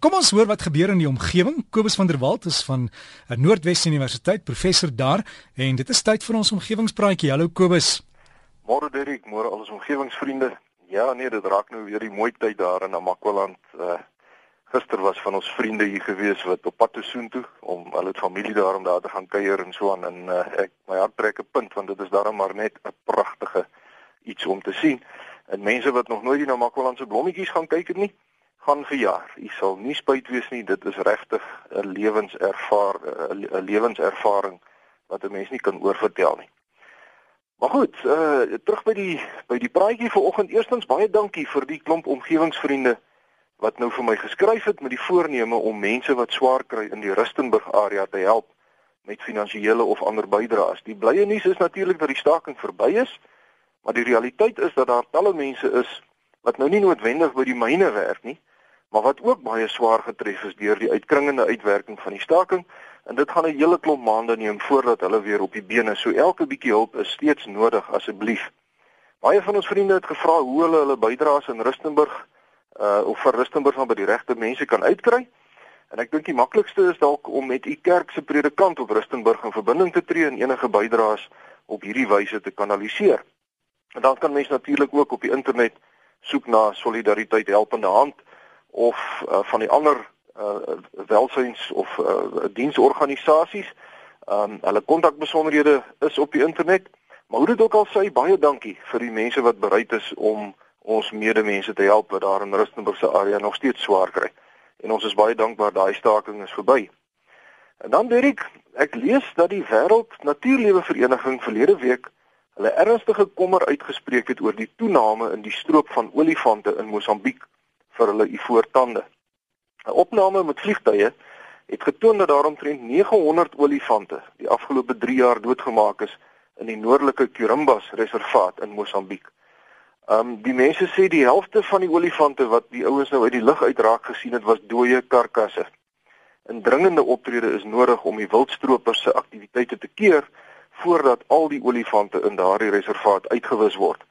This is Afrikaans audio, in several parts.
Kom ons hoor wat gebeur in die omgewing. Kobus van der Walt is van Noordwes Universiteit, professor daar en dit is tyd vir ons omgewingspraatjie. Hallo Kobus. Môre Derek, môre al ons omgewingsvriende. Ja, nee, dit raak nou weer die mooi tyd daar in Namakwaland. Uh gister was van ons vriende hier gewees wat op pad toe soontoe om hulle familie daar om daar te gaan kuier en so aan en uh, ek my hart trek 'n punt want dit is daarom maar net 'n pragtige iets om te sien. En mense wat nog nooit die Namakwaland se blommetjies gaan kyk het nie, gaan verjaar. U sal nie spyt wees nie, dit is regtig 'n lewenservaar 'n lewenservaring wat 'n mens nie kan oorvertel nie. Maar goed, uh terug by die by die praatjie vanoggend. Eerstens baie dankie vir die klomp omgewingsvriende wat nou vir my geskryf het met die voorneme om mense wat swaar kry in die Rustenburg area te help met finansiële of ander bydraes. Die blye nuus is natuurlik dat die staking verby is, maar die realiteit is dat daar talle mense is wat nou nie noodwendig by die myne werk nie, maar wat ook baie swaar getref is deur die uitkringende uitwerking van die staking en dit gaan 'n hele klomp maande neem voordat hulle weer op die bene is. So elke bietjie hulp is steeds nodig asseblief. Baie van ons vriende het gevra hoe hulle hulle bydraes in Rustenburg uh of vir Rustenburg van by die regte mense kan uitkry. En ek dink die maklikste is dalk om met u kerk se predikant op Rustenburg in verbinding te tree en enige bydraes op hierdie wyse te kanaliseer. En dan kan mense natuurlik ook op die internet soek na solidariteit helpende hand of uh, van die ander uh, welsyns of uh, diensorganisasies. Ehm um, hulle kontakbesonderhede is op die internet. Maar hoe dit ook al sê, baie dankie vir die mense wat bereid is om ons medemense te help wat daar in Rustenburg se area nog steeds swaar kry. En ons is baie dankbaar daai staking is verby. En dan Dirk, ek lees dat die Wêreld Natuurlewe Vereniging verlede week hulle ernstige kommer uitgespreek het oor die toename in die stroop van olifante in Mosambiek vir hulle ivoortande. 'n Opname met vliegtye het getoon dat daar omtrent 900 olifante die afgelope 3 jaar doodgemaak is in die noordelike Kirimbas reservaat in Mosambiek. Um die mense sê die helfte van die olifante wat die ouens nou uit die lug uitraak gesien het was dooie karkasse. 'n Dringende optrede is nodig om die wildstroopers se aktiwiteite te keer voordat al die olifante in daardie reservaat uitgewis word.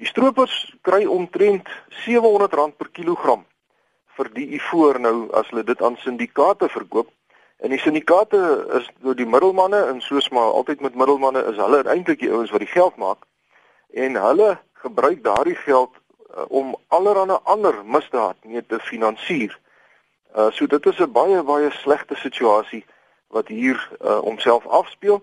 Die stroopers kry omtrent R700 per kilogram vir die ivoor nou as hulle dit aan syndikaate verkoop. En die syndikaate is nou die middelmanne en soos maar altyd met middelmanne is hulle eintlik die ouens wat die geld maak en hulle gebruik daardie geld uh, om allerlei ander misdaad mee te finansier. Uh so dit is 'n baie baie slegte situasie wat hier uh, homself afspeel.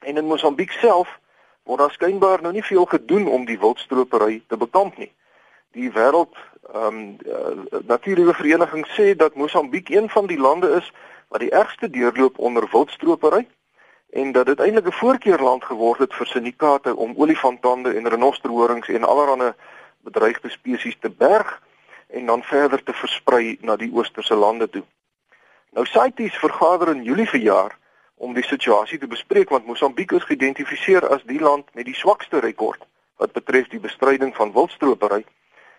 En in Mosambiek self word daar skynbaar nou nie veel gedoen om die wildstropery te bekamp nie. Die wêreld ehm um, uh, natuurlike vereniging sê dat Mosambiek een van die lande is wat die ergste deurloop onder wildstropery en dat dit eintlik 'n voorkeurland geword het vir syndikaate om olifantande en renosterhorings en allerlei bedreigde spesies te berg en dan verder te versprei na die oosterse lande toe. Nou CITES vergader in Julie verjaar om die situasie te bespreek want Mosambiek is geïdentifiseer as die land met die swakste rekord wat betref die bestryding van wildstropery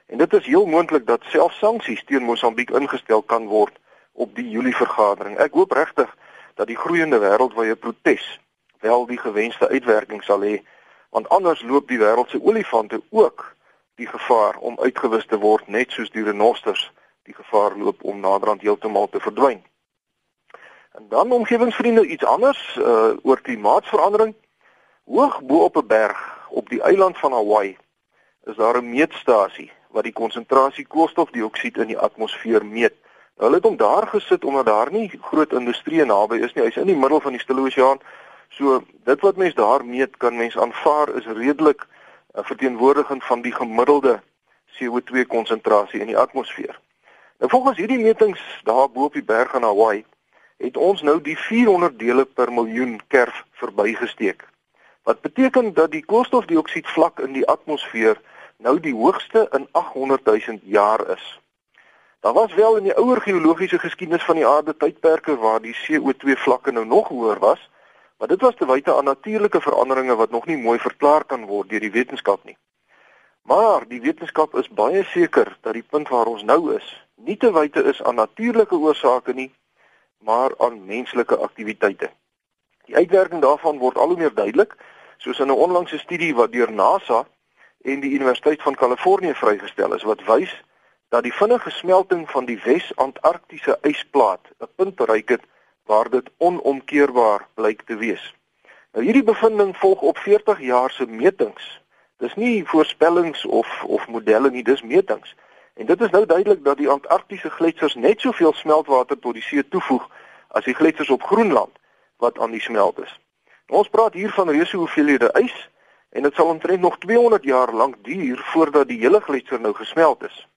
en dit is heel moontlik dat selfs sanksies teen Mosambiek ingestel kan word op die Julie vergadering. Ek hoop regtig dat die groeiende wêreldwye protes wel die gewenste uitwerking sal hê want anders loop die wêreld se olifante ook die gevaar om uitgewis te word net soos die renosters die gevaar loop om naderhand heeltemal te verdwyn. En dan omgewingsvriende iets anders uh oor klimaatsverandering. Hoog bo op 'n berg op die eiland van Hawaii is daar 'n meetstasie wat die konsentrasie koolstofdioksied in die atmosfeer meet. Nou hulle het hom daar gesit omdat daar nie groot industrie naby is nie. Hy's in die middel van die Stille Oseaan. So dit wat mense daar meet kan mense aanvaar is redelik uh, verteenwoordigend van die gemiddelde CO2 konsentrasie in die atmosfeer. Nou volgens hierdie metings daar bo op die berg in Hawaii het ons nou die 400 dele per miljoen kerf verbygesteek. Wat beteken dat die koolstofdioksied vlak in die atmosfeer nou die hoogste in 800 000 jaar is. Daar was wel in die ouer geologiese geskiedenis van die aarde tydperke waar die CO2 vlakke nou nog hoër was, maar dit was te wyte aan natuurlike veranderinge wat nog nie mooi verklaar kan word deur die wetenskap nie. Maar die wetenskap is baie seker dat die punt waar ons nou is, nie te wyte is aan natuurlike oorsake nie, maar aan menslike aktiwiteite. Die uitwerking daarvan word al hoe meer duidelik, soos in 'n onlangse studie wat deur NASA en die Universiteit van Kalifornië vrygestel is wat wys dat die vinnige smelting van die Wes-Antarktiese ysplaat 'n punt bereik het waar dit onomkeerbaar blyk te wees. Nou hierdie bevinding volg op 40 jaar se metings. Dis nie voorspellings of of modelle nie, dis metings. En dit is nou duidelik dat die Antarktiese gletsers net soveel smeltwater tot die see toevoeg as die gletsers op Groenland wat aan die smelt is. Nou, ons praat hier van reuse hoeveelhede ys en dit sal omtrent nog 200 jaar lank duur voordat die hele gletser nou gesmelt is.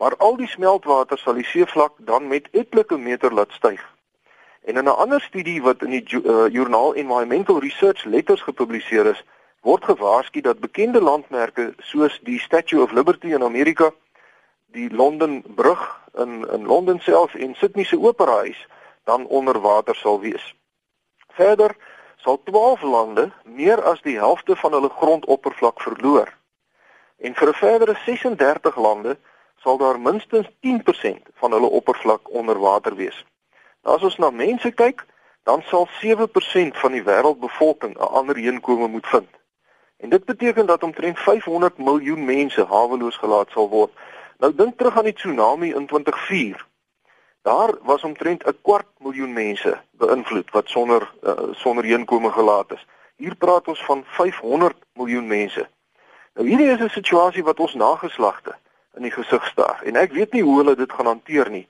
Maar al die smeltwater sal die seevlak dan met etlike meter laat styg. En in 'n ander studie wat in die uh, joernaal Environmental Research Letters gepubliseer is, word gewaarsku dat bekende landmerke soos die Statue of Liberty in Amerika, die Londen Brug in in Londen self en Sydney se Opera Huis dan onder water sal wees. Verder sal 12 lande meer as die helfte van hulle grondoppervlak verloor. En vir 'n verdere 36 lande sal daar minstens 10% van hulle oppervlak onder water wees. Nou as ons na mense kyk, dan sal 7% van die wêreldbevolking 'n ander heenkome moet vind. En dit beteken dat omtrent 500 miljoen mense haweloos gelaat sal word. Nou dink terug aan die tsunami in 2004. Daar was omtrent 'n kwart miljoen mense beïnvloed wat sonder uh, sonder heenkome gelaat is. Hier praat ons van 500 miljoen mense. Nou hierdie is 'n situasie wat ons nageslagte in die gesig staar en ek weet nie hoe hulle dit gaan hanteer nie.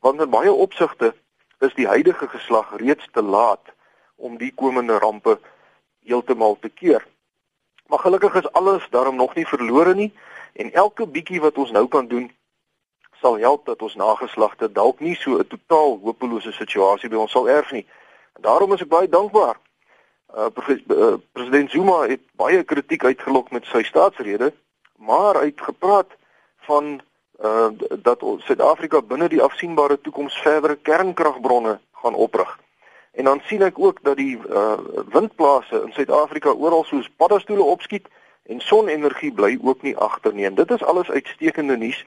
Want in baie opsigte is die huidige geslag reeds te laat om die komende rampe heeltemal te keer. Maar gelukkig is alles daarom nog nie verlore nie en elke bietjie wat ons nou kan doen sal help dat ons nageslagte dalk nie so 'n totaal hopelose situasie by ons sal erf nie. En daarom is ek baie dankbaar. Uh, uh president Zuma het baie kritiek uitgelok met sy staatsrede, maar hy het gepraat van uh dat Suid-Afrika binne die afsienbare toekoms verdere kernkragbronne gaan oprig. En dan sien ek ook dat die uh windplase in Suid-Afrika oral soos paddastoele opskiet en sonenergie bly ook nie agterneem. Dit is alles uitstekende nuus.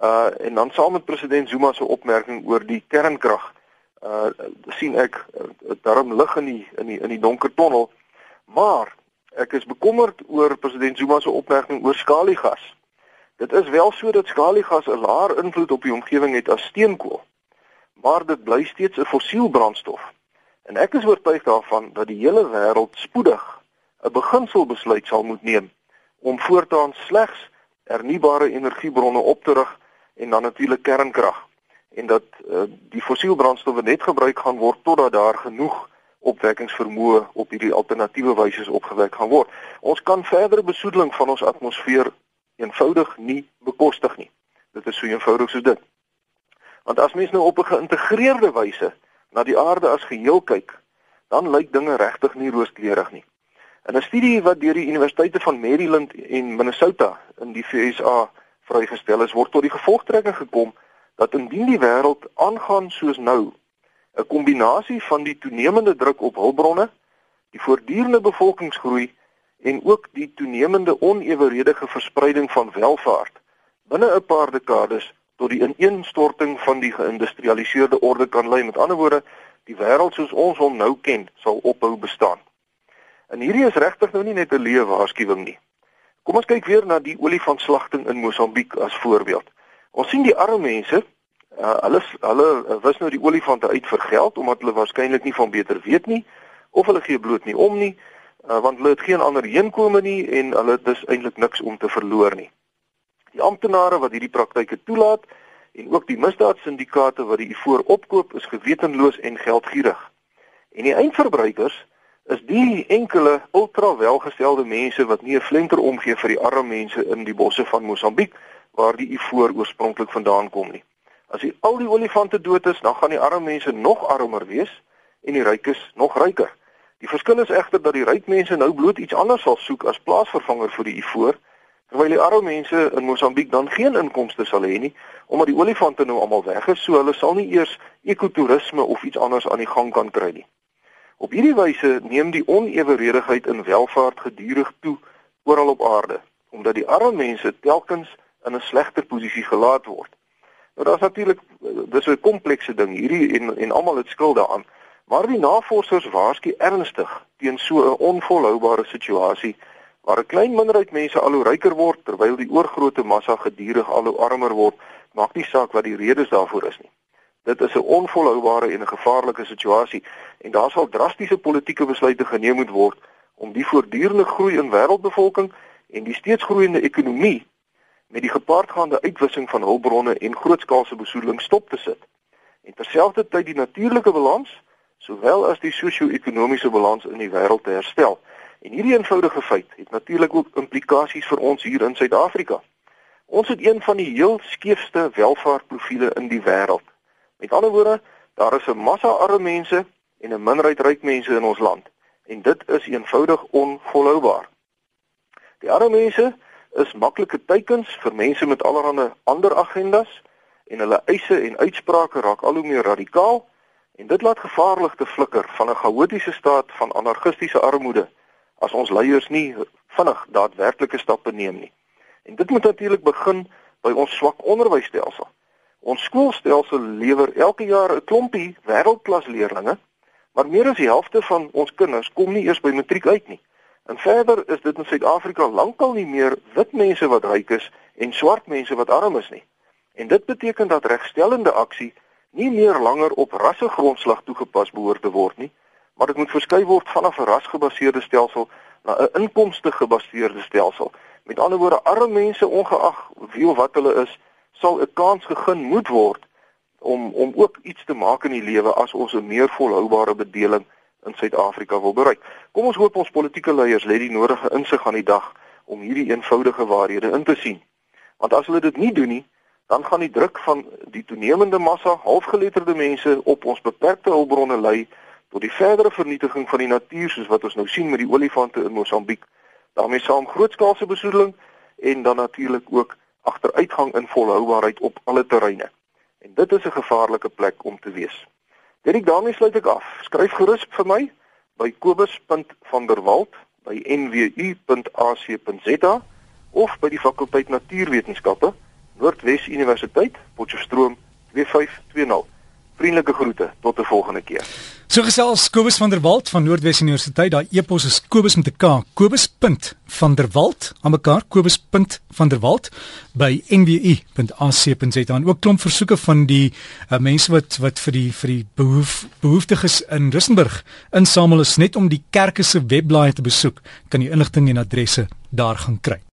Uh en dan saam met president Zuma se opmerking oor die kernkrag uh sien ek uh, daarom lig in die in die in die donker tonnel. Maar ek is bekommerd oor president Zuma se opmerking oor skaliegas. Dit is wel so dat skaliegas 'n laer invloed op die omgewing het as steenkool. Maar dit bly steeds 'n fossiel brandstof. En ek is oortuig daarvan dat die hele wêreld spoedig 'n beginselbesluit sal moet neem om voortaan slegs hernubare energiebronne op te rig en dan natuurlik kernkrag en dat uh, die fossielbrandstowwe net gebruik gaan word totdat daar genoeg opwekkingsvermoë op hierdie alternatiewe wyse opgewek gaan word. Ons kan verdere besoedeling van ons atmosfeer eenvoudig nie bekostig nie. Dit is so eenvoudig soos dit. Want as mens nou op 'n geïntegreerde wyse na die aarde as geheel kyk, dan lyk dinge regtig nie rooskleurig nie. In 'n studie wat deur die Universiteite van Maryland en Minnesota in die VSA vrygestel is, word tot die gevolgtrekking gekom dat indien die wêreld aangaan soos nou, 'n kombinasie van die toenemende druk op hulpbronne, die voortdurende bevolkingsgroei en ook die toenemende oneweredige verspreiding van welvaart binne 'n paar dekades tot die ineenstorting van die geïndustrialiseerde orde kan lei. Met ander woorde, die wêreld soos ons hom nou ken, sal ophou bestaan. En hierdie is regtig nou nie net 'n leë waarskuwing nie. Kom ons kyk weer na die olifantslagting in Mosambiek as voorbeeld. Ons sien die arme mense, uh, hulle hulle uh, wis nou die olifante uit vir geld omdat hulle waarskynlik nie van beter weet nie of hulle gee bloot nie om nie, uh, want hulle het geen ander heenkome nie en hulle het dus eintlik niks om te verloor nie. Die amptenare wat hierdie praktyke toelaat en ook die misdaadsyndikaate wat die ivoor opkoop is gewetenloos en geldgierig. En die eindverbruikers is die enkele ultra welgestelde mense wat nie 'n flenter omgee vir die arme mense in die bosse van Mosambiek waar die ivoor oorspronklik vandaan kom nie. As die, al die olifante dood is, dan gaan die arme mense nog armer wees en die rykes nog ryker. Die verskil is egter dat die ryk mense nou bloot iets anders sal soek as plaasvervanger vir die ivoor, terwyl die arme mense in Mosambiek dan geen inkomste sal hê nie omdat die olifante nou almal weg is, so hulle sal nie eers ekotourisme of iets anders aan die gang kan kry nie. Op hierdie wyse neem die oneweredigheid in welvaart gedurig toe oral op aarde, omdat die arme mense telkens in 'n slegter posisie gelaat word. Nou daar's natuurlik dis 'n komplekse ding hierdie en en almal het skuld daaraan, maar die navorsers waarsku ernstig teen so 'n onvolhoubare situasie waar 'n klein minderheid mense al hoe ryker word terwyl die oorgrootste massa gedurig al hoe armer word, maak nie saak wat die redes daarvoor is nie. Dit is 'n onvolhoubare en 'n gevaarlike situasie en daar sal drastiese politieke besluite geneem moet word om die voortdurende groei in wêreldbevolking en die steeds groeiende ekonomie met die gepaardgaande uitwissing van hulpbronne en grootskaalse besoedeling stop te sit. En terselfdertyd die natuurlike balans sowel as die sosio-ekonomiese balans in die wêreld te herstel. En hierdie eenvoudige feit het natuurlik ook implikasies vir ons hier in Suid-Afrika. Ons het een van die heel skeefste welvaartprofiele in die wêreld. Met ander woorde, daar is 'n massa arme mense en 'n minderheid ryk mense in ons land en dit is eenvoudig onvolhoubaar. Die arme mense is maklike teikens vir mense met allerlei ander agendas en hulle eise en uitsprake raak al hoe meer radikaal en dit laat gevaarligte flikker van 'n chaotiese staat van anargistiese armoede as ons leiers nie vinnig daadwerklike stappe neem nie. En dit moet natuurlik begin by ons swak onderwysstelsel. Ons skoolstelsel lewer elke jaar 'n klompie wêreldklas leerders, maar meer as die helfte van ons kinders kom nie eers by matriek uit nie. En verder is dit in Suid-Afrika lankal nie meer wit mense wat ryk is en swart mense wat arm is nie. En dit beteken dat regstellende aksie nie meer langer op rassegrondslag toegepas behoort te word nie, maar dit moet verskuif word vanaf 'n rasgebaseerde stelsel na 'n inkomste-gebaseerde stelsel. Met ander woorde, arme mense ongeag wie of wat hulle is, sal 'n kans gegee moet word om om ook iets te maak in die lewe as ons 'n meer volhoubare bedeling in Suid-Afrika wil bereik. Kom ons hoop ons politieke leiers lê die nodige insig aan die dag om hierdie eenvoudige waarhede in te sien. Want as hulle dit nie doen nie, dan gaan die druk van die toenemende massa halfgeletterde mense op ons beperkte hulpbronne lei tot die verdere vernietiging van die natuur soos wat ons nou sien met die olifante in Mosambiek. daarmee saam grootskaalse besoedeling en dan natuurlik ook agteruitgang in volhoubaarheid op alle terreine. En dit is 'n gevaarlike plek om te wees. Dit daarmee sluit ek af. Skryf gerus vir my by kobus.vanderwalt@nwu.ac.za of by die fakulteit Natuurwetenskappe Noordwes Universiteit, Potchefstroom 2520. Vriendelike groete tot 'n volgende keer. So gesels Kobus van der Walt van Noordwes Universiteit. Daai e-pos is kobus met 'n k. kobus.vanderwalt aan mekaar kobus.vanderwalt by nwu.ac.za en ook klomp versoeke van die uh, mense wat wat vir die vir die behoef behoeftiges in Rissenburg insamel is net om die kerke se webblaai te besoek. Kan jy inligting en adresse daar gaan kry.